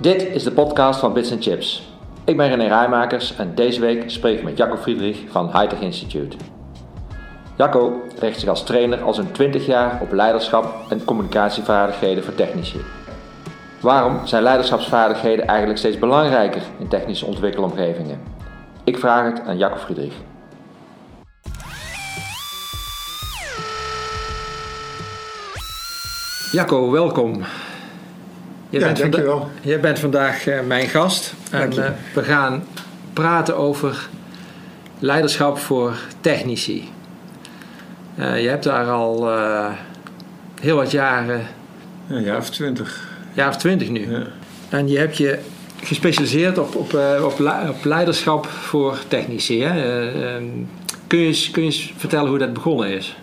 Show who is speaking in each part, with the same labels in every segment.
Speaker 1: Dit is de podcast van Bits Chips. Ik ben René Rijmakers en deze week spreek ik met Jacco Friedrich van Hightech Institute. Jacco richt zich als trainer al zo'n 20 jaar op leiderschap en communicatievaardigheden voor technici. Waarom zijn leiderschapsvaardigheden eigenlijk steeds belangrijker in technische ontwikkelomgevingen? Ik vraag het aan Jacco Friedrich. Jacco, welkom.
Speaker 2: Je ja, bent dankjewel.
Speaker 1: Jij bent vandaag uh, mijn gast en uh, we gaan praten over leiderschap voor technici. Uh, je hebt daar al heel wat jaren.
Speaker 2: Een jaar of twintig.
Speaker 1: Jaar of twintig nu. Ja. En je hebt je gespecialiseerd op, op, op, op leiderschap voor technici. Hè? Ehm, kun, je eens, kun je eens vertellen hoe dat begonnen is?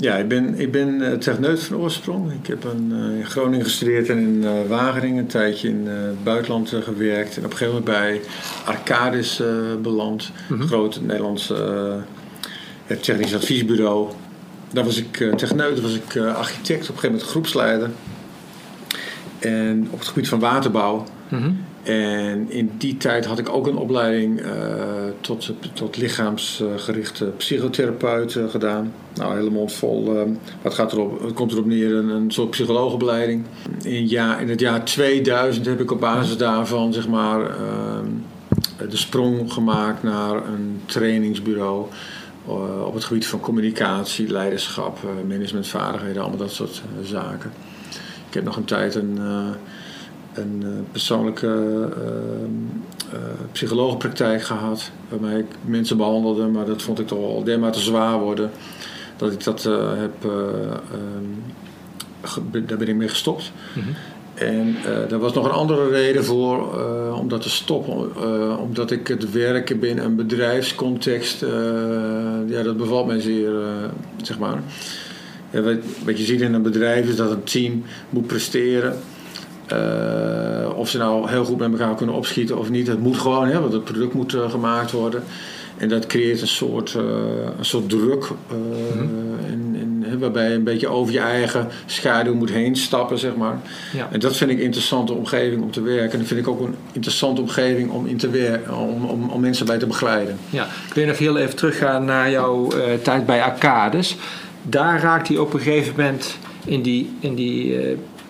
Speaker 2: Ja, ik ben, ik ben techneut van oorsprong. Ik heb een, uh, in Groningen gestudeerd en in uh, Wageningen een tijdje in het buitenland gewerkt. En op een gegeven moment bij Arcadis beland. Mm -hmm. Groot Nederlands technisch adviesbureau. Daar was ik techneut, daar was ik architect, op een gegeven moment groepsleider. En op het gebied van waterbouw. Mm -hmm. En in die tijd had ik ook een opleiding uh, tot, tot lichaamsgerichte psychotherapeut uh, gedaan. Nou, helemaal vol. Uh, wat gaat erop, het komt erop neer, een, een soort psycholoogopleiding. In, ja, in het jaar 2000 heb ik op basis daarvan zeg maar, de sprong gemaakt naar een trainingsbureau. op het gebied van communicatie, leiderschap, managementvaardigheden, allemaal dat soort zaken. Ik heb nog een tijd een een uh, persoonlijke uh, uh, psychologenpraktijk gehad. Waarmee ik mensen behandelde, maar dat vond ik toch al dermate zwaar worden. Dat ik dat heb. Daar ben ik mee gestopt. Mm -hmm. En daar was nog een andere reden voor om dat te stoppen. omdat ik het werken binnen een bedrijfscontext. ja, dat bevalt mij zeer, zeg maar. Ja, wat, wat je ziet in een bedrijf is dat een team moet presteren. Uh, of ze nou heel goed met elkaar kunnen opschieten of niet, het moet gewoon, hè, want het product moet uh, gemaakt worden. En dat creëert een soort, uh, een soort druk, in, in, waarbij je een beetje over je eigen schaduw moet heen stappen, zeg maar. Ja. En dat vind ik een interessante omgeving om te werken. En dat vind ik ook een interessante omgeving om, in te werken, om, om, om mensen bij te begeleiden.
Speaker 1: Ja, ik wil nog heel even teruggaan naar jouw tijd bij Arcades. Daar raakt hij op een gegeven moment in die, in die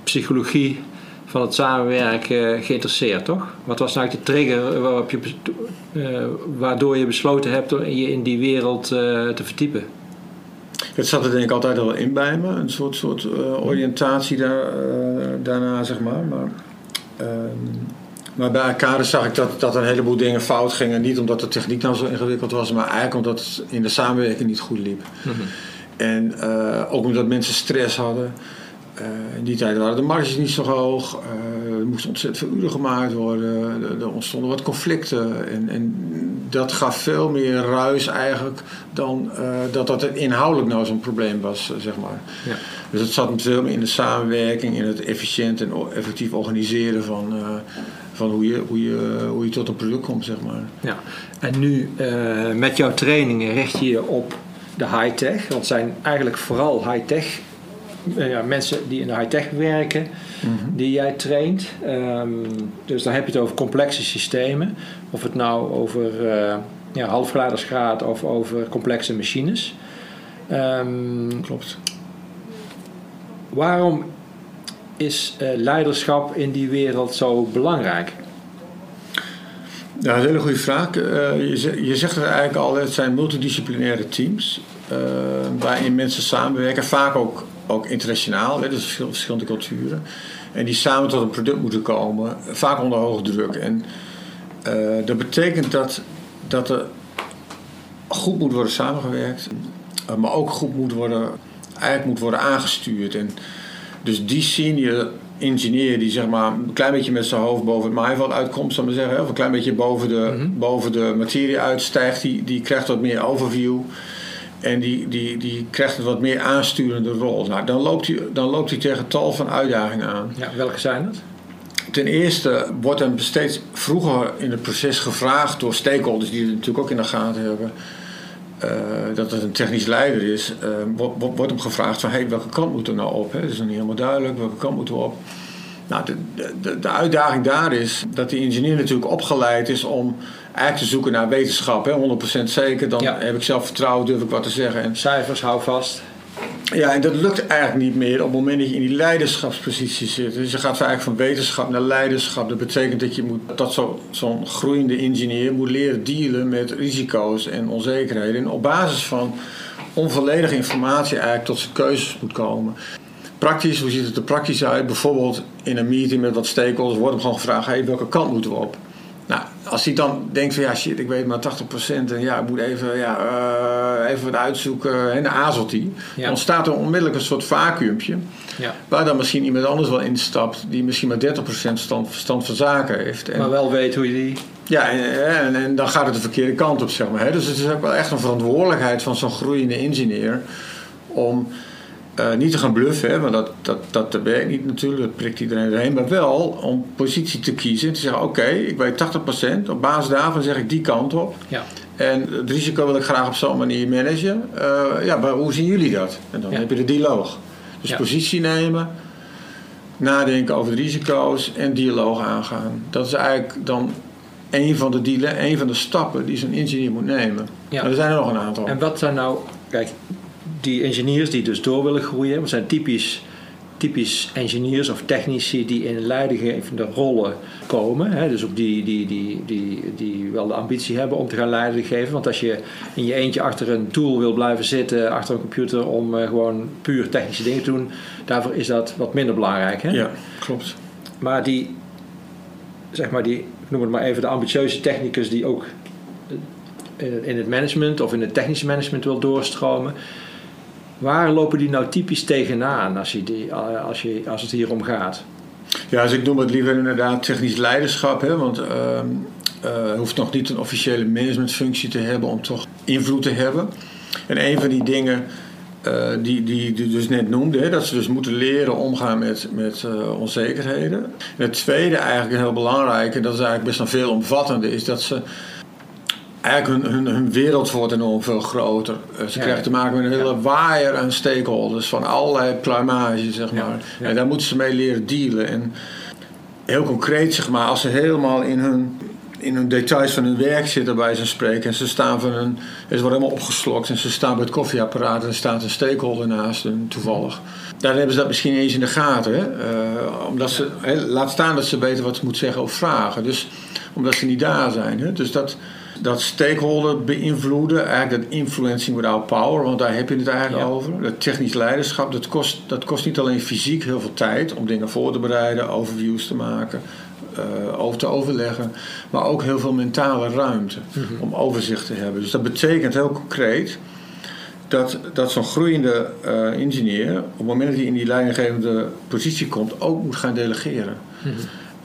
Speaker 1: psychologie van het samenwerken geïnteresseerd, toch? Wat was nou de trigger waarop je, uh, waardoor je besloten hebt om je in die wereld uh, te verdiepen?
Speaker 2: Het zat er denk ik altijd al in bij me, een soort, soort uh, oriëntatie daar, daarna, zeg maar. Maar, ehm, maar bij elkaar zag ik dat, dat een heleboel dingen fout gingen. Niet omdat de techniek nou zo ingewikkeld was, maar eigenlijk omdat het in de samenwerking niet goed liep. Mm -hmm. En ook omdat mensen stress hadden. Uh, in die tijd waren de marges niet zo hoog. Uh, er moesten ontzettend veel uren gemaakt worden. Er, er ontstonden wat conflicten. En, en, dat gaf veel meer ruis eigenlijk dan uh, dat dat inhoudelijk nou zo'n probleem was, zeg maar. Ja. Dus het zat veel meer in de samenwerking, in het efficiënt en effectief organiseren van, van hoe, je, hoe, je, hoe je tot een product komt, zeg maar.
Speaker 1: Ja. En nu met jouw trainingen richt je je op de high-tech. Want het zijn eigenlijk vooral high-tech eh, ja, mensen die in de high-tech werken, mhm. die jij traint. Um, dus dan heb je het over complexe systemen. Of het nou over uh, ja, halfgeleiders gaat of over complexe machines. Um,
Speaker 2: Klopt.
Speaker 1: Waarom is uh, leiderschap in die wereld zo belangrijk?
Speaker 2: Ja, een hele goede vraag. Uh, je, je, zegt het eigenlijk al, het zijn multidisciplinaire teams. Uh, waarin mensen samenwerken, vaak ook ook internationaal, hè, dus verschillende culturen. En die samen tot een product moeten komen, vaak onder hoge druk. En uh, dat betekent dat, dat er goed moet worden samengewerkt, uh, maar ook goed moet worden, eigenlijk moet worden aangestuurd. En dus die senior engineer die zeg maar een klein beetje met zijn hoofd boven het maaiveld uitkomt, zal maar zeggen, of een klein beetje boven de, mm -hmm. boven de materie uitstijgt, die, die krijgt wat meer overview. En die, die, die krijgt een wat meer aansturende rol. Nou, dan, loopt hij, dan loopt hij tegen tal van uitdagingen aan.
Speaker 1: Ja, welke zijn dat?
Speaker 2: Ten eerste wordt hem steeds vroeger in het proces gevraagd door stakeholders die het natuurlijk ook in de gaten hebben. Uh, dat het een technisch leider is, uh, wordt, wordt hem gevraagd van hey, welke kant moeten we nou op? Hè? Dat is nog niet helemaal duidelijk, welke kant moeten we op? Nou, de, de, de uitdaging daar is dat die ingenieur natuurlijk opgeleid is om eigenlijk te zoeken naar wetenschap. Hè, 100% zeker, dan
Speaker 1: Ja.
Speaker 2: heb ik zelf vertrouwen, durf ik wat te zeggen. En,
Speaker 1: Cijfers, hou vast.
Speaker 2: ja, en dat lukt eigenlijk niet meer op het moment dat je in die leiderschapspositie zit. Dus je gaat eigenlijk van wetenschap naar leiderschap. Dat betekent dat je moet, dat zo- zo'n groeiende ingenieur moet leren dealen met risico's en onzekerheden. En op basis van onvolledige informatie eigenlijk tot zijn keuzes moet komen. Praktisch, hoe ziet het er praktisch uit? Bijvoorbeeld in een meeting met wat stakeholders wordt hem gewoon gevraagd: hey, welke kant moeten we op? Als hij dan denkt van ja shit, ik weet maar 80% en ja, ik moet even, ja, eh, even wat uitzoeken en dan aarzelt hij.
Speaker 1: Ja.
Speaker 2: Dan ontstaat er onmiddellijk een soort vacuümpje
Speaker 1: Ja.
Speaker 2: waar dan misschien iemand anders wel instapt die misschien maar 30% stand, verstand van zaken heeft. En,
Speaker 1: Maar wel weet hoe je die...
Speaker 2: ja, en, en, en dan gaat het de verkeerde kant op, zeg maar. Hè? Dus het is ook wel echt een verantwoordelijkheid van zo'n groeiende ingenieur om eh, niet te gaan bluffen, hè, want dat, dat, dat werkt niet natuurlijk, dat prikt iedereen erheen, maar wel om positie te kiezen en te zeggen: Oké, ik weet 80%, op basis daarvan zeg ik die kant op.
Speaker 1: Ja.
Speaker 2: En het risico wil ik graag op zo'n manier managen. Eh, ja, maar hoe zien jullie dat? En dan
Speaker 1: Ja.
Speaker 2: heb je de dialoog. Dus
Speaker 1: Ja.
Speaker 2: positie nemen, nadenken over de risico's en dialoog aangaan. Dat is eigenlijk dan een van de, dealen, een van de stappen die zo'n ingenieur moet nemen.
Speaker 1: Ja.
Speaker 2: Maar er zijn er nog een aantal.
Speaker 1: En wat zijn nou... Kijk, die engineers die dus door willen groeien... wat zijn typisch, typisch engineers of technici die in leidinggevende rollen komen. Hè? Dus ook die, die, die, die, die wel de ambitie hebben om te gaan leiding geven. Want als je in je eentje achter een tool wil blijven zitten... achter een computer om eh, gewoon puur technische dingen te doen... daarvoor is dat wat minder belangrijk. Hè?
Speaker 2: Ja, klopt.
Speaker 1: Maar die, zeg maar die, ik noem het maar even, de ambitieuze technicus die ook in in het management of in het technische management wil doorstromen. Waar lopen die nou typisch tegenaan als, je die, als, je, als het hier om gaat?
Speaker 2: Ja, dus ik noem het liever inderdaad technisch leiderschap. Hè, want eh, hoeft nog niet een officiële managementfunctie te hebben om toch invloed te hebben. En een van die dingen eh, die, die die dus net noemde, hè, dat ze dus moeten leren omgaan met, met eh, onzekerheden. En het tweede eigenlijk heel belangrijk, en dat is eigenlijk best een veelomvattende, is dat ze eigenlijk hun, hun, hun wereld wordt enorm veel groter. Eh, ze krijgen te maken met een hele waaier aan stakeholders van allerlei pluimage, zeg maar. En daar moeten ze mee leren dealen. En heel concreet, zeg maar, als ze helemaal in hun, in hun details van hun werk zitten bij ze spreken en ze staan van hun, ze worden helemaal opgeslokt en ze staan bij het koffieapparaat en er staat een stakeholder naast hen toevallig. Daar hebben ze dat misschien eens in de gaten. Hè? Eh, omdat ze, laat staan dat ze weten wat ze moeten zeggen of vragen. Dus omdat ze niet daar zijn. Hè? Dus dat, dat stakeholder beïnvloeden, eigenlijk dat influencing without power, want daar heb je het eigenlijk
Speaker 1: Ja.
Speaker 2: over. Dat technisch leiderschap, dat kost, dat kost niet alleen fysiek heel veel tijd om dingen voor te bereiden, overviews te maken, eh, over te overleggen, maar ook heel veel mentale ruimte om overzicht te hebben. Dus dat betekent heel concreet dat, dat zo'n groeiende eh, ingenieur, op het moment dat hij in die leidinggevende positie komt, ook moet gaan delegeren.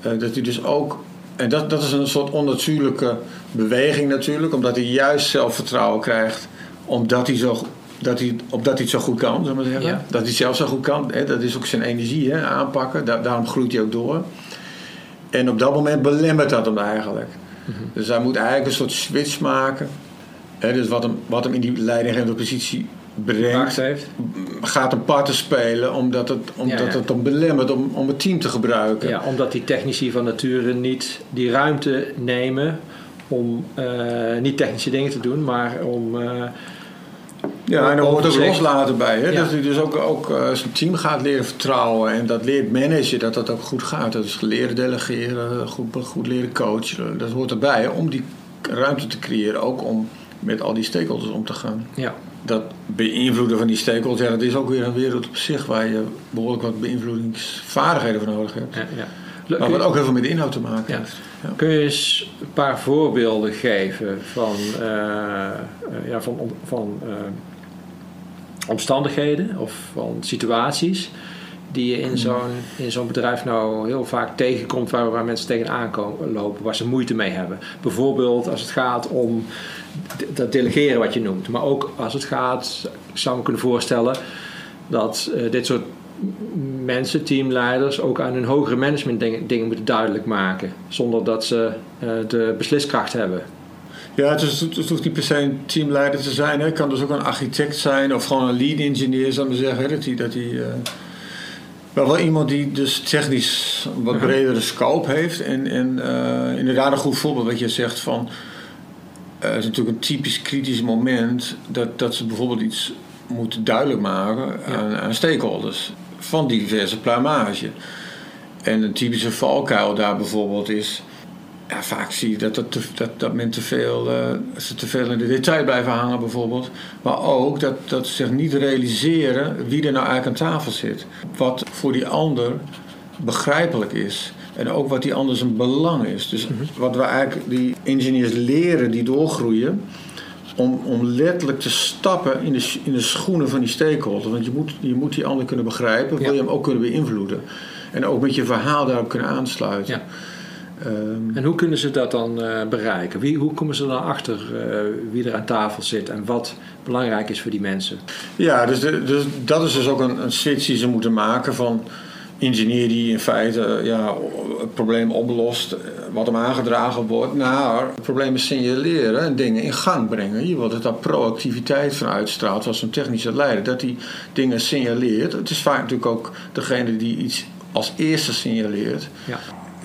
Speaker 2: Eh, dat hij dus ook, en dat, dat is een soort onnatuurlijke beweging natuurlijk, omdat hij juist zelfvertrouwen krijgt, omdat hij zo, dat hij, opdat hij het zo goed kan, zullen we maar zeggen.
Speaker 1: Ja.
Speaker 2: Dat hij het zelf zo goed kan, hè, dat is ook zijn energie hè, aanpakken, Da- daarom groeit hij ook door. En op dat moment belemmert dat hem eigenlijk. Dus hij moet eigenlijk een soort switch maken. Hè, dus wat hem, wat hem in die leidinggevende positie brengt,
Speaker 1: heeft.
Speaker 2: gaat een parten spelen omdat het, omdat
Speaker 1: Ja, ja.
Speaker 2: het hem belemmert om, om het team te gebruiken.
Speaker 1: Ja, omdat die technici van nature niet die ruimte nemen om eh, niet technische dingen te doen, maar om. eh,
Speaker 2: Ja, en er hoort ook loslaten bij. Hè?
Speaker 1: Ja.
Speaker 2: Dat hij dus ook, ook eh, zijn team gaat leren vertrouwen en dat leert managen, dat dat ook goed gaat. Dat is leren delegeren, goed, goed leren coachen. Dat hoort erbij hè, om die ruimte te creëren, ook om met al die stakeholders om te gaan.
Speaker 1: ja,
Speaker 2: Dat beïnvloeden van die stakeholders, ja, dat is ook weer een wereld op zich waar je behoorlijk wat beïnvloedingsvaardigheden voor nodig hebt.
Speaker 1: ja, ja.
Speaker 2: Maar wat ook heel veel met inhoud te maken
Speaker 1: Ja.
Speaker 2: heeft.
Speaker 1: Kun je eens een paar voorbeelden geven van, eh, eh, ja, van, van eh, omstandigheden of van situaties die je in zo'n, in zo'n bedrijf nou heel vaak tegenkomt waar, waar mensen tegenaan komen lopen, waar ze moeite mee hebben? Bijvoorbeeld als het gaat om dat delegeren wat je noemt, maar ook als het gaat, ik zou me kunnen voorstellen dat eh, dit soort mensen, teamleiders, ook aan hun hogere management dingen, dingen moeten duidelijk maken. Zonder dat ze eh, de besliskracht hebben.
Speaker 2: Ja, het, is, het hoeft niet per se een teamleider te zijn. hè. Het kan dus ook een architect zijn of gewoon een lead engineer, zou ik maar zeggen. hè, Dat hij, dat hij, eh, Wel wel iemand die dus technisch wat bredere scope heeft. En, en eh, inderdaad een goed voorbeeld wat je zegt van... eh, het is natuurlijk een typisch kritisch moment... dat, dat ze bijvoorbeeld iets moeten duidelijk maken
Speaker 1: Ja.
Speaker 2: aan, aan stakeholders. Van diverse pluimage. En een typische valkuil daar bijvoorbeeld is... Ja, vaak zie je dat, dat, te- dat, dat men te veel, eh, ze te veel in de detail blijven hangen bijvoorbeeld. Maar ook dat, dat ze zich niet realiseren wie er nou eigenlijk aan tafel zit. Wat voor die ander begrijpelijk is. En ook wat die ander zijn belang is. Dus wat we eigenlijk die engineers leren die doorgroeien. Om, om letterlijk te stappen in de, in de schoenen van die stakeholder. Want je moet, je moet die ander kunnen begrijpen. Wil je hem ook kunnen beïnvloeden. En ook met je verhaal daarop kunnen aansluiten.
Speaker 1: Ja.
Speaker 2: Ehm,
Speaker 1: En hoe kunnen ze dat dan eh, bereiken? Wie, hoe komen ze dan achter eh, wie er aan tafel zit en wat belangrijk is voor die mensen?
Speaker 2: Ja, dus, de- dus dat is dus ook een, een switch die ze moeten maken van ingenieur die in feite eh, ja, het probleem oplost, wat hem aangedragen wordt, naar problemen signaleren en dingen in gang brengen. Je wilt dat daar proactiviteit van uitstraalt als een technische leider, dat hij dingen signaleert. Het is vaak natuurlijk ook degene die iets als eerste signaleert.
Speaker 1: Ja.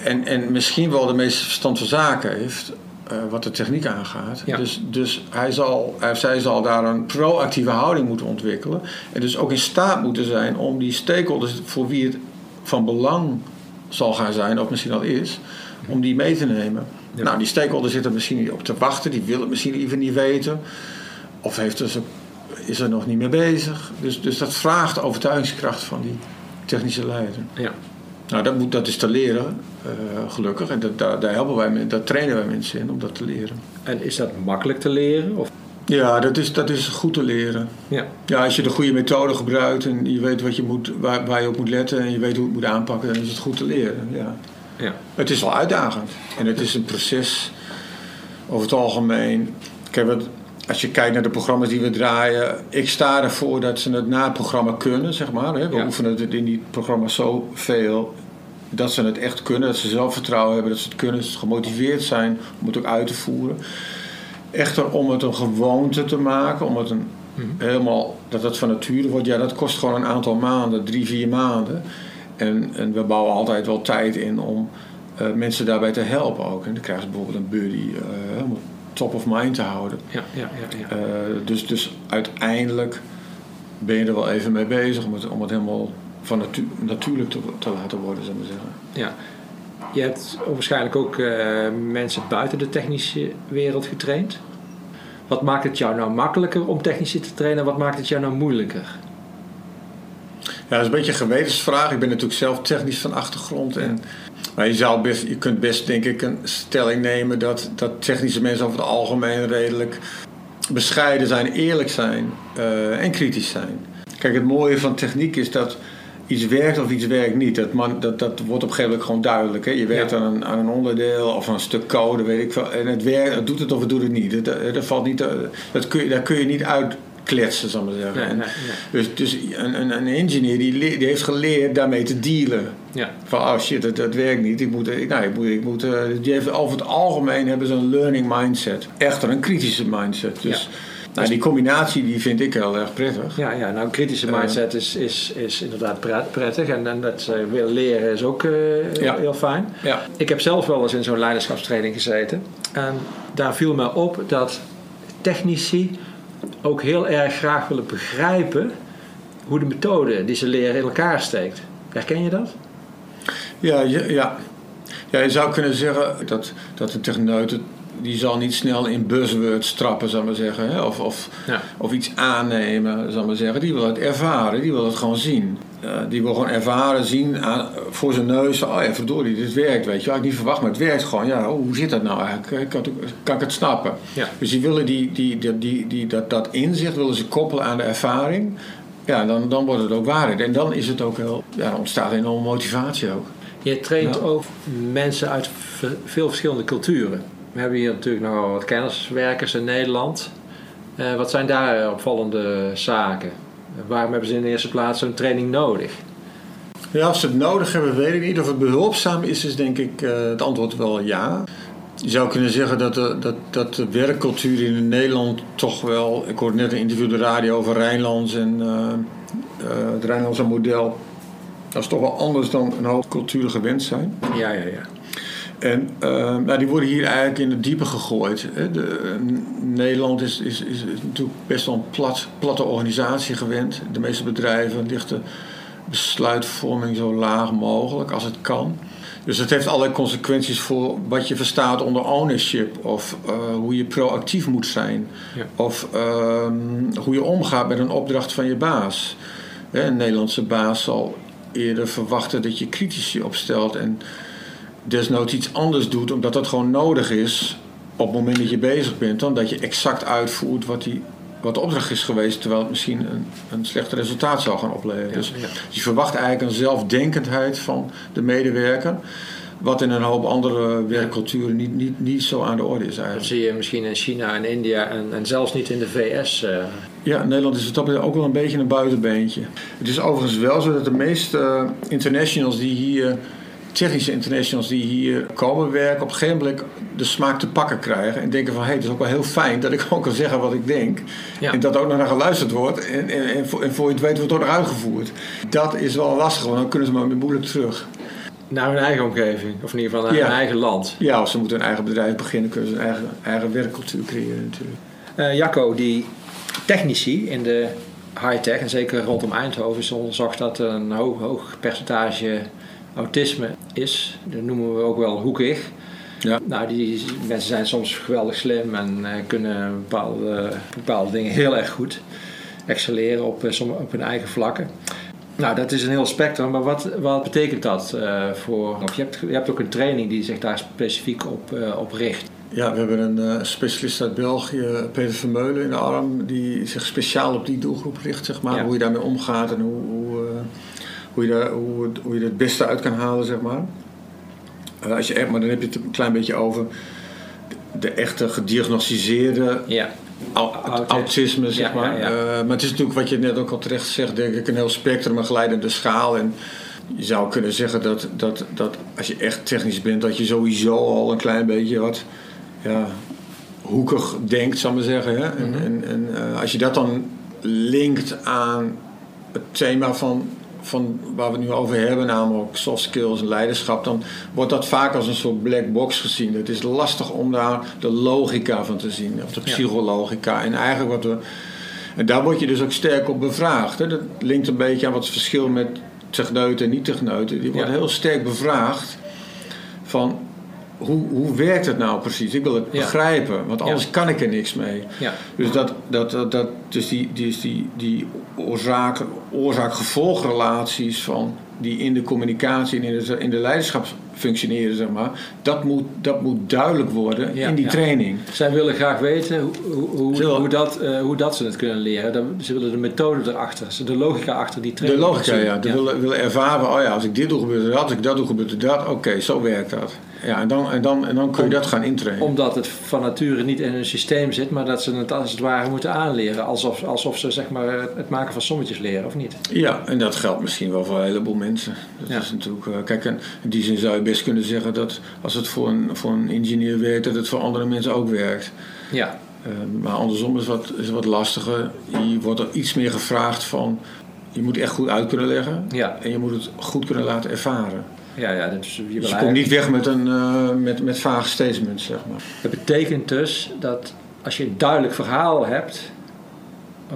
Speaker 2: En, en misschien wel de meeste verstand van zaken heeft. eh, wat de techniek aangaat.
Speaker 1: Ja.
Speaker 2: Dus, dus hij zal, hij, zij zal daar een proactieve houding moeten ontwikkelen. En dus ook in staat moeten zijn om die stakeholders voor wie het van belang zal gaan zijn, of misschien al is, om die mee te nemen.
Speaker 1: Ja.
Speaker 2: Nou, die stakeholder zit er misschien niet op te wachten, die wil het misschien even niet weten. Of heeft dus, is er nog niet mee bezig. Dus, dus dat vraagt de overtuigingskracht van die technische leider.
Speaker 1: Ja.
Speaker 2: Nou, dat, moet, dat is te leren, eh, gelukkig. En dat, daar, daar helpen wij, daar trainen wij mensen in om dat te leren.
Speaker 1: En is dat makkelijk te leren? Of,
Speaker 2: Ja, dat is, dat is goed te leren.
Speaker 1: ja.
Speaker 2: Ja, als je de goede methode gebruikt en je weet wat je moet, waar, waar je op moet letten en je weet hoe je het moet aanpakken, dan is het goed te leren. Ja.
Speaker 1: Ja.
Speaker 2: Het is wel uitdagend en het is een proces over het algemeen. Kijk, wat, als je kijkt naar de programma's die we draaien, ik sta ervoor dat ze het na het programma kunnen, zeg maar. Hè. We
Speaker 1: Ja.
Speaker 2: oefenen het in die programma's zoveel dat ze het echt kunnen, dat ze zelfvertrouwen hebben, dat ze het kunnen, dat ze gemotiveerd zijn om het ook uit te voeren. Echter, om het een gewoonte te maken, om het een, helemaal, dat het van nature wordt, ja, dat kost gewoon een aantal maanden, drie, vier maanden. En, en we bouwen altijd wel tijd in om eh, mensen daarbij te helpen ook. En dan krijgen ze bijvoorbeeld een buddy het top of mind te houden.
Speaker 1: Ja, ja, ja, ja.
Speaker 2: Eh, dus, dus uiteindelijk ben je er wel even mee bezig om het, om het helemaal van natu- natuurlijk te, te laten worden, zou ik maar zeggen.
Speaker 1: ja. Je hebt waarschijnlijk ook eh, mensen buiten de technische wereld getraind. Wat maakt het jou nou makkelijker om technici te trainen? Wat maakt het jou nou moeilijker?
Speaker 2: Ja, dat is een beetje een gewetensvraag. Ik ben natuurlijk zelf technisch van achtergrond. En, maar je, zou best, je kunt best denk ik een stelling nemen dat, dat technische mensen over het algemeen redelijk bescheiden zijn, eerlijk zijn eh, en kritisch zijn. Kijk, het mooie van techniek is dat iets werkt of iets werkt niet. Dat, man, dat, dat wordt op een gegeven moment gewoon duidelijk. Hè? Je werkt
Speaker 1: Ja.
Speaker 2: aan, een, aan een onderdeel of aan een stuk code, weet ik veel. En het, werkt, het doet het of het doet het niet. Het, het- dat valt niet te- dat kun je, daar kun je niet uitkletsen, zal ik maar zeggen.
Speaker 1: Nee,
Speaker 2: En-
Speaker 1: nee, nee.
Speaker 2: dus, dus een, een, een engineer die, die heeft geleerd daarmee te dealen.
Speaker 1: Ja.
Speaker 2: Van, oh shit, dat, dat werkt niet. Ik moet, ik, nou, ik moet, ik moet, eh, die heeft, over het algemeen hebben ze een learning mindset. Echter een kritische mindset. Dus nou, die combinatie die vind ik heel erg prettig.
Speaker 1: Ja, ja, nou, een kritische
Speaker 2: Eh.
Speaker 1: mindset is, is, is inderdaad pret- prettig. En, en dat ze willen leren is ook eh,
Speaker 2: Ja.
Speaker 1: heel fijn.
Speaker 2: Ja.
Speaker 1: Ik heb zelf wel eens in zo'n leiderschapstraining gezeten. En daar viel me op dat technici ook heel erg graag willen begrijpen hoe de methode die ze leren in elkaar steekt. Herken je dat?
Speaker 2: Ja, ja. ja, je zou kunnen zeggen dat, dat een techneut... die zal niet snel in buzzwords trappen, ik maar zeggen. Hè? Of, of,
Speaker 1: Ja.
Speaker 2: of iets aannemen, zal ik maar zeggen. Die wil het ervaren, die wil het gewoon zien. Eh, die wil gewoon ervaren, zien aan, voor zijn neus. Oh ja, verdorie, dit werkt, weet je wel. Ik had niet verwacht, maar het werkt gewoon. Ja, oh, hoe zit dat nou eigenlijk? Kan, ik- kan ik het snappen?
Speaker 1: Ja.
Speaker 2: Dus die willen die, die, die, die, die- dat, dat inzicht willen ze koppelen aan de ervaring. Ja, dan, dan wordt het ook waarheid. En dan is het ook heel, ja, dan ontstaat een enorme motivatie ook.
Speaker 1: Je traint
Speaker 2: Ja.
Speaker 1: ook mensen uit veel verschillende culturen. We hebben hier natuurlijk nogal wat kenniswerkers in Nederland. Eh, wat zijn daar opvallende zaken? Waarom hebben ze in de eerste plaats zo'n training nodig?
Speaker 2: Ja, of ze het nodig hebben, weet ik niet. Of het behulpzaam is, is denk ik eh, het antwoord wel ja. Je zou kunnen zeggen dat de, dat, dat de werkcultuur in Nederland toch wel... Ik hoorde net een interview op de radio over Rijnlands en eh, het Rijnlandse model. Dat is toch wel anders dan een hoop culturen gewend zijn.
Speaker 1: Ja, ja, ja.
Speaker 2: En uh, nou, die worden hier eigenlijk in het diepe gegooid. Hè. De, Nederland is, is, is, natuurlijk best wel een plat, platte organisatie gewend. De meeste bedrijven lichten besluitvorming zo laag mogelijk als het kan. Dus het heeft allerlei consequenties voor wat je verstaat onder ownership. Of uh, hoe je proactief moet zijn. Ja. Of uh, hoe je omgaat met een opdracht van je baas. Een Nederlandse baas zal eerder verwachten dat je kritisch opstelt en desnoods iets anders doet, omdat dat gewoon nodig is op het moment dat je bezig bent, dan dat je exact uitvoert wat, die, wat de opdracht is geweest, terwijl het misschien een, een slecht resultaat zou gaan opleveren. dus, je verwacht eigenlijk een zelfdenkendheid van de medewerker. Wat in een hoop andere werkculturen niet, niet, niet zo aan de orde is eigenlijk.
Speaker 1: Dat zie je misschien in China en India en, en zelfs niet in de VS. Uh.
Speaker 2: Ja, Nederland is het ook wel een beetje een buitenbeentje. Het is overigens wel zo dat de meeste uh, internationals die hier technische internationals die hier komen werken, op een gegeven moment de smaak te pakken krijgen. En denken van, hé, hey, het is ook wel heel fijn dat ik ook kan zeggen wat ik denk. En dat ook nog naar geluisterd wordt. En, en, en, voor, en voor je het weet wordt het ook nog uitgevoerd. Dat is wel lastig, want dan kunnen ze maar moeilijk terug.
Speaker 1: Naar hun eigen omgeving, of in ieder geval naar hun eigen land.
Speaker 2: Ja, als ze moeten een eigen bedrijf beginnen, kunnen ze een eigen, eigen werkcultuur creëren natuurlijk.
Speaker 1: Uh, Jacco, die technici in de high-tech, en zeker rondom Eindhoven, is onderzocht dat een hoog, hoog percentage autisme is. Dat noemen we ook wel hoekig. Ja. Nou, die mensen zijn soms geweldig slim en uh, kunnen bepaalde, bepaalde dingen heel erg goed excelleren op, uh, op hun eigen vlakken. Nou, dat is een heel spectrum, maar wat, wat betekent dat uh, voor... Je, hebt, je hebt ook een training die zich daar specifiek op, op richt.
Speaker 2: Ja, we hebben een specialist uit België, Peter Vermeulen in de arm, die zich speciaal op die doelgroep richt, zeg maar. Hoe je daarmee omgaat en hoe, hoe hoe je, daar, hoe, hoe je er het beste uit kan halen, zeg maar. Uh, als je echt, maar dan heb je het een klein beetje over de echte gediagnosticeerde ja. autisme, zeg maar. Ja, uh, maar het is natuurlijk wat je net ook al terecht zegt, denk ik, een heel spectrum, een glijdende schaal. En je zou kunnen zeggen dat, dat, dat als je echt technisch bent, dat je sowieso al een klein beetje wat ja, hoekig denkt, zal ik maar zeggen. Hè? En, mhm. en, en uh, als je dat dan linkt aan het thema van van waar we het nu over hebben, namelijk soft skills en leiderschap, dan wordt dat vaak als een soort black box gezien. Het is lastig om daar de logica van te zien, of de psychologica. En eigenlijk wat we. En daar word je dus ook sterk op bevraagd. Hè. Dat linkt een beetje aan wat het verschil met techneuten en niet-techneuten. Die wordt heel sterk bevraagd van hoe, hoe werkt het nou precies? Ik wil het begrijpen, want anders kan ik er niks mee. Dus, dat, dat, dat, dat, dus die, die, die, die oorzaak, oorzaak-gevolgrelaties van die in de communicatie en in de, in de leiderschap functioneren, zeg maar, dat moet, dat moet duidelijk worden in die training.
Speaker 1: Zij willen graag weten hoe, hoe, hoe, dat, uh, hoe dat ze het kunnen leren. Ze willen de methode erachter, de logica achter die training.
Speaker 2: De logica, ja. Ze willen, willen ervaren, oh ja, als ik dit doe gebeurt er dat, als ik dat doe gebeurt er dat. Oké, zo werkt dat. Ja, en dan, en dan, en dan kun je dat gaan intrainen.
Speaker 1: Omdat het van nature niet in een systeem zit, maar dat ze het als het ware moeten aanleren. Alsof, alsof ze zeg maar, het maken van sommetjes leren, of niet?
Speaker 2: Ja, en dat geldt misschien wel voor een heleboel mensen. Dat is natuurlijk, uh, kijk, in die zin zou je best kunnen zeggen dat als het voor een, voor een ingenieur werkt, dat het voor andere mensen ook werkt. Ja. Uh, maar andersom is wat, is wat lastiger. Je wordt er iets meer gevraagd van. Je moet echt goed uit kunnen leggen. Ja. En je moet het goed kunnen laten ervaren. Ja, ja, dus je, dus je komt niet weg met, een, uh, met, met vage statements, zeg maar.
Speaker 1: Dat betekent dus dat als je een duidelijk verhaal hebt,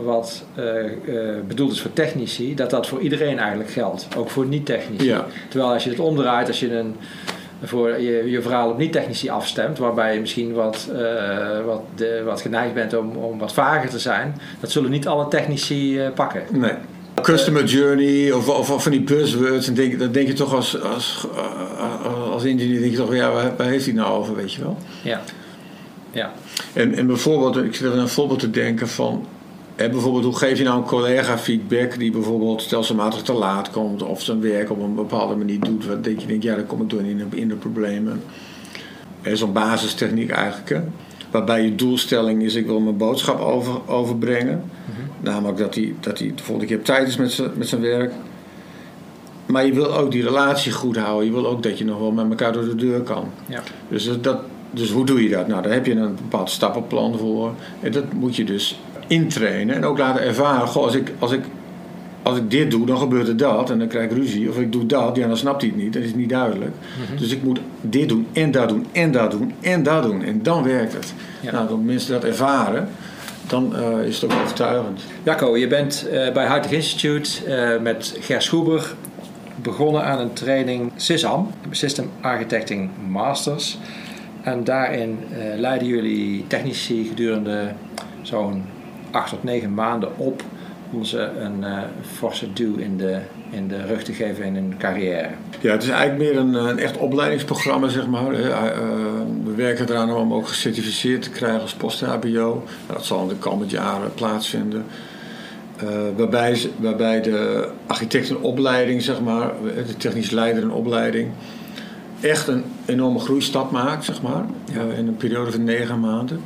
Speaker 1: wat uh, uh, bedoeld is voor technici, dat dat voor iedereen eigenlijk geldt. Ook voor niet-technici. Ja. Terwijl als je het omdraait, als je een, voor je, je verhaal op niet-technici afstemt, waarbij je misschien wat, uh, wat, de, wat geneigd bent om, om wat vager te zijn, dat zullen niet alle technici pakken.
Speaker 2: Nee. Customer journey of, of, of van die buzzwords, en denk, dan denk je toch als, als, als engineer, denk je toch, ja, waar, waar heeft hij nou over, weet je wel? Ja. ja. En, en bijvoorbeeld, ik zit er een voorbeeld te denken van bijvoorbeeld, hoe geef je nou een collega feedback die bijvoorbeeld stelselmatig te laat komt of zijn werk op een bepaalde manier doet? Wat denk je, denk, ja, dan kom ik door in de, in de problemen. Er is een basistechniek eigenlijk, hè? waarbij je doelstelling is: ik wil mijn boodschap over, overbrengen. Mhm. Namelijk dat hij, dat hij de volgende keer tijd is met zijn, met zijn werk. Maar je wil ook die relatie goed houden. Je wil ook dat je nog wel met elkaar door de deur kan. Ja. Dus, dat, dus hoe doe je dat? Nou, daar heb je een bepaald stappenplan voor. En dat moet je dus intrainen en ook laten ervaren. Goh, als ik, als ik als ik dit doe, dan gebeurt er dat en dan krijg ik ruzie. Of ik doe dat, ja, dan snapt hij het niet. Dat is niet duidelijk.
Speaker 1: Mhm.
Speaker 2: Dus ik moet dit doen en dat doen en dat doen en dat doen. En dan werkt het.
Speaker 1: Ja.
Speaker 2: Nou, als mensen dat ervaren, dan eh, is het ook overtuigend.
Speaker 1: Jacco, je bent eh, bij Hightech Institute eh, met Ger Schoeber begonnen aan een training SysAM, System Architecting Masters. En daarin leiden jullie technici gedurende zo'n acht tot negen maanden op om ze een eh, forse duw in de, in de rug te geven in hun carrière.
Speaker 2: Ja, het is eigenlijk meer een, een echt opleidingsprogramma, zeg maar. Eh, eh, we werken eraan om ook gecertificeerd te krijgen als post-HBO. Nou, Dat zal in de komende jaren plaatsvinden. Waarbij, waarbij de architectenopleiding, zeg maar, de technisch leider en opleiding, echt een enorme groeistap maakt, zeg maar, eh, in een periode van negen maanden.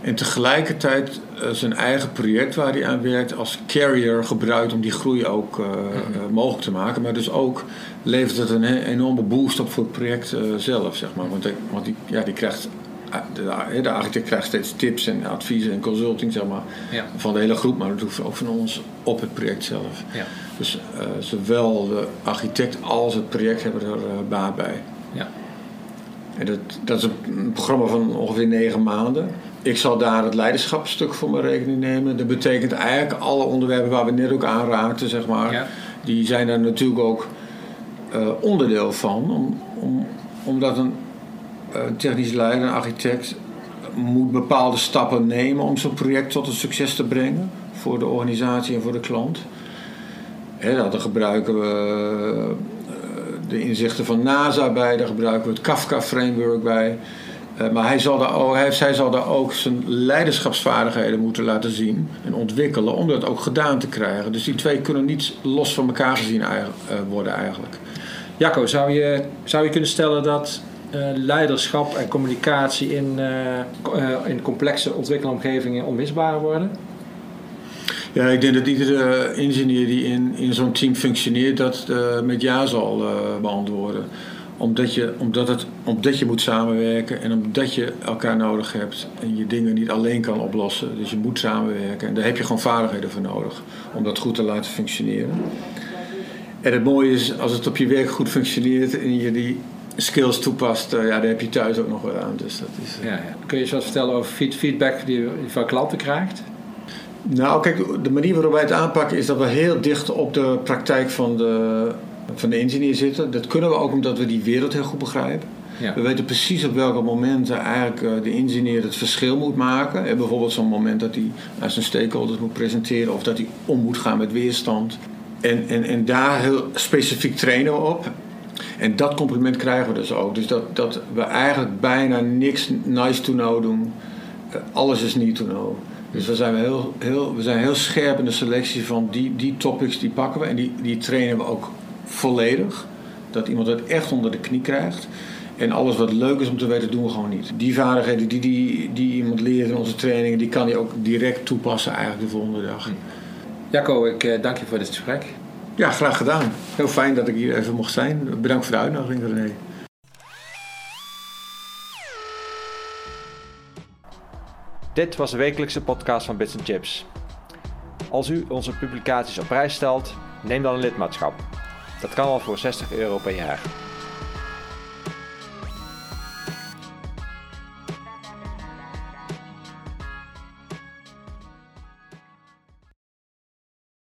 Speaker 2: En tegelijkertijd eh, zijn eigen project waar hij aan werkt als carrier gebruikt om die groei ook eh, eh, mogelijk te maken. Maar dus ook levert het een enorme boost op voor het project zelf, zeg maar. Want, want die, ja, die krijgt, de, de architect krijgt steeds tips en adviezen en consulting, zeg maar,
Speaker 1: Ja.
Speaker 2: van de hele groep. Maar dat hoeft ook van ons op het project zelf.
Speaker 1: Ja.
Speaker 2: Dus zowel de architect als het project hebben er baat bij.
Speaker 1: Ja.
Speaker 2: En dat, dat is een programma van ongeveer negen maanden. Ik zal daar het leiderschapsstuk voor mijn rekening nemen. Dat betekent eigenlijk alle onderwerpen waar we net ook aan raakten, zeg maar.
Speaker 1: Ja.
Speaker 2: Die zijn daar natuurlijk ook eh, onderdeel van. Om, om, omdat een eh, technisch leider, een architect, moet bepaalde stappen nemen om zo'n project tot een succes te brengen. Voor de organisatie en voor de klant. Hè, daar gebruiken we de inzichten van NASA bij, daar gebruiken we het Kafka-framework bij. Eh, maar hij zal daar ook, hij, zij zal daar ook zijn leiderschapsvaardigheden moeten laten zien en ontwikkelen om dat ook gedaan te krijgen. Dus die twee kunnen niet los van elkaar gezien eh, worden eigenlijk.
Speaker 1: Jacco, zou je, zou je kunnen stellen dat eh, leiderschap en communicatie in, in complexe ontwikkelomgevingen onmisbaar worden?
Speaker 2: Ja, ik denk dat iedere ingenieur die in, in zo'n team functioneert dat eh, met ja zal eh, beantwoorden. Omdat je, omdat, het, omdat je moet samenwerken en omdat je elkaar nodig hebt en je dingen niet alleen kan oplossen. Dus je moet samenwerken en daar heb je gewoon vaardigheden voor nodig om dat goed te laten functioneren. En het mooie is, als het op je werk goed functioneert en je die skills toepast, eh, ja, daar heb je thuis ook nog wat aan. Dus dat is,
Speaker 1: Ja, ja. Kun je eens wat vertellen over feed- feedback die je van klanten krijgt?
Speaker 2: Nou, kijk, de manier waarop wij het aanpakken is dat we heel dicht op de praktijk van de, van de engineer zitten. Dat kunnen we ook omdat we die wereld heel goed begrijpen.
Speaker 1: Ja.
Speaker 2: We weten precies op welke momenten eigenlijk eh, de engineer het verschil moet maken. En bijvoorbeeld zo'n moment dat hij aan zijn stakeholders moet presenteren of dat hij om moet gaan met weerstand. En, en, en daar heel specifiek trainen we op. En dat compliment krijgen we dus ook. Dus dat, dat we eigenlijk bijna niks nice to know doen. Eh, alles is need to know. Dus we zijn heel, heel, we zijn heel scherp in de selectie van die, die topics die pakken we. En die, die trainen we ook volledig. Dat iemand het echt onder de knie krijgt. En alles wat leuk is om te weten, doen we gewoon niet. Die vaardigheden die, die, die iemand leert in onze trainingen, die kan hij ook direct toepassen eigenlijk de volgende dag.
Speaker 1: Jacco, ik eh, dank je voor dit gesprek.
Speaker 2: Ja, graag gedaan. Heel fijn dat ik hier even mocht zijn. Bedankt voor de uitnodiging, René.
Speaker 1: Dit was de wekelijkse podcast van Bits Chips. Als u onze publicaties op prijs stelt, neem dan een lidmaatschap. Dat kan al voor 60 euro per jaar.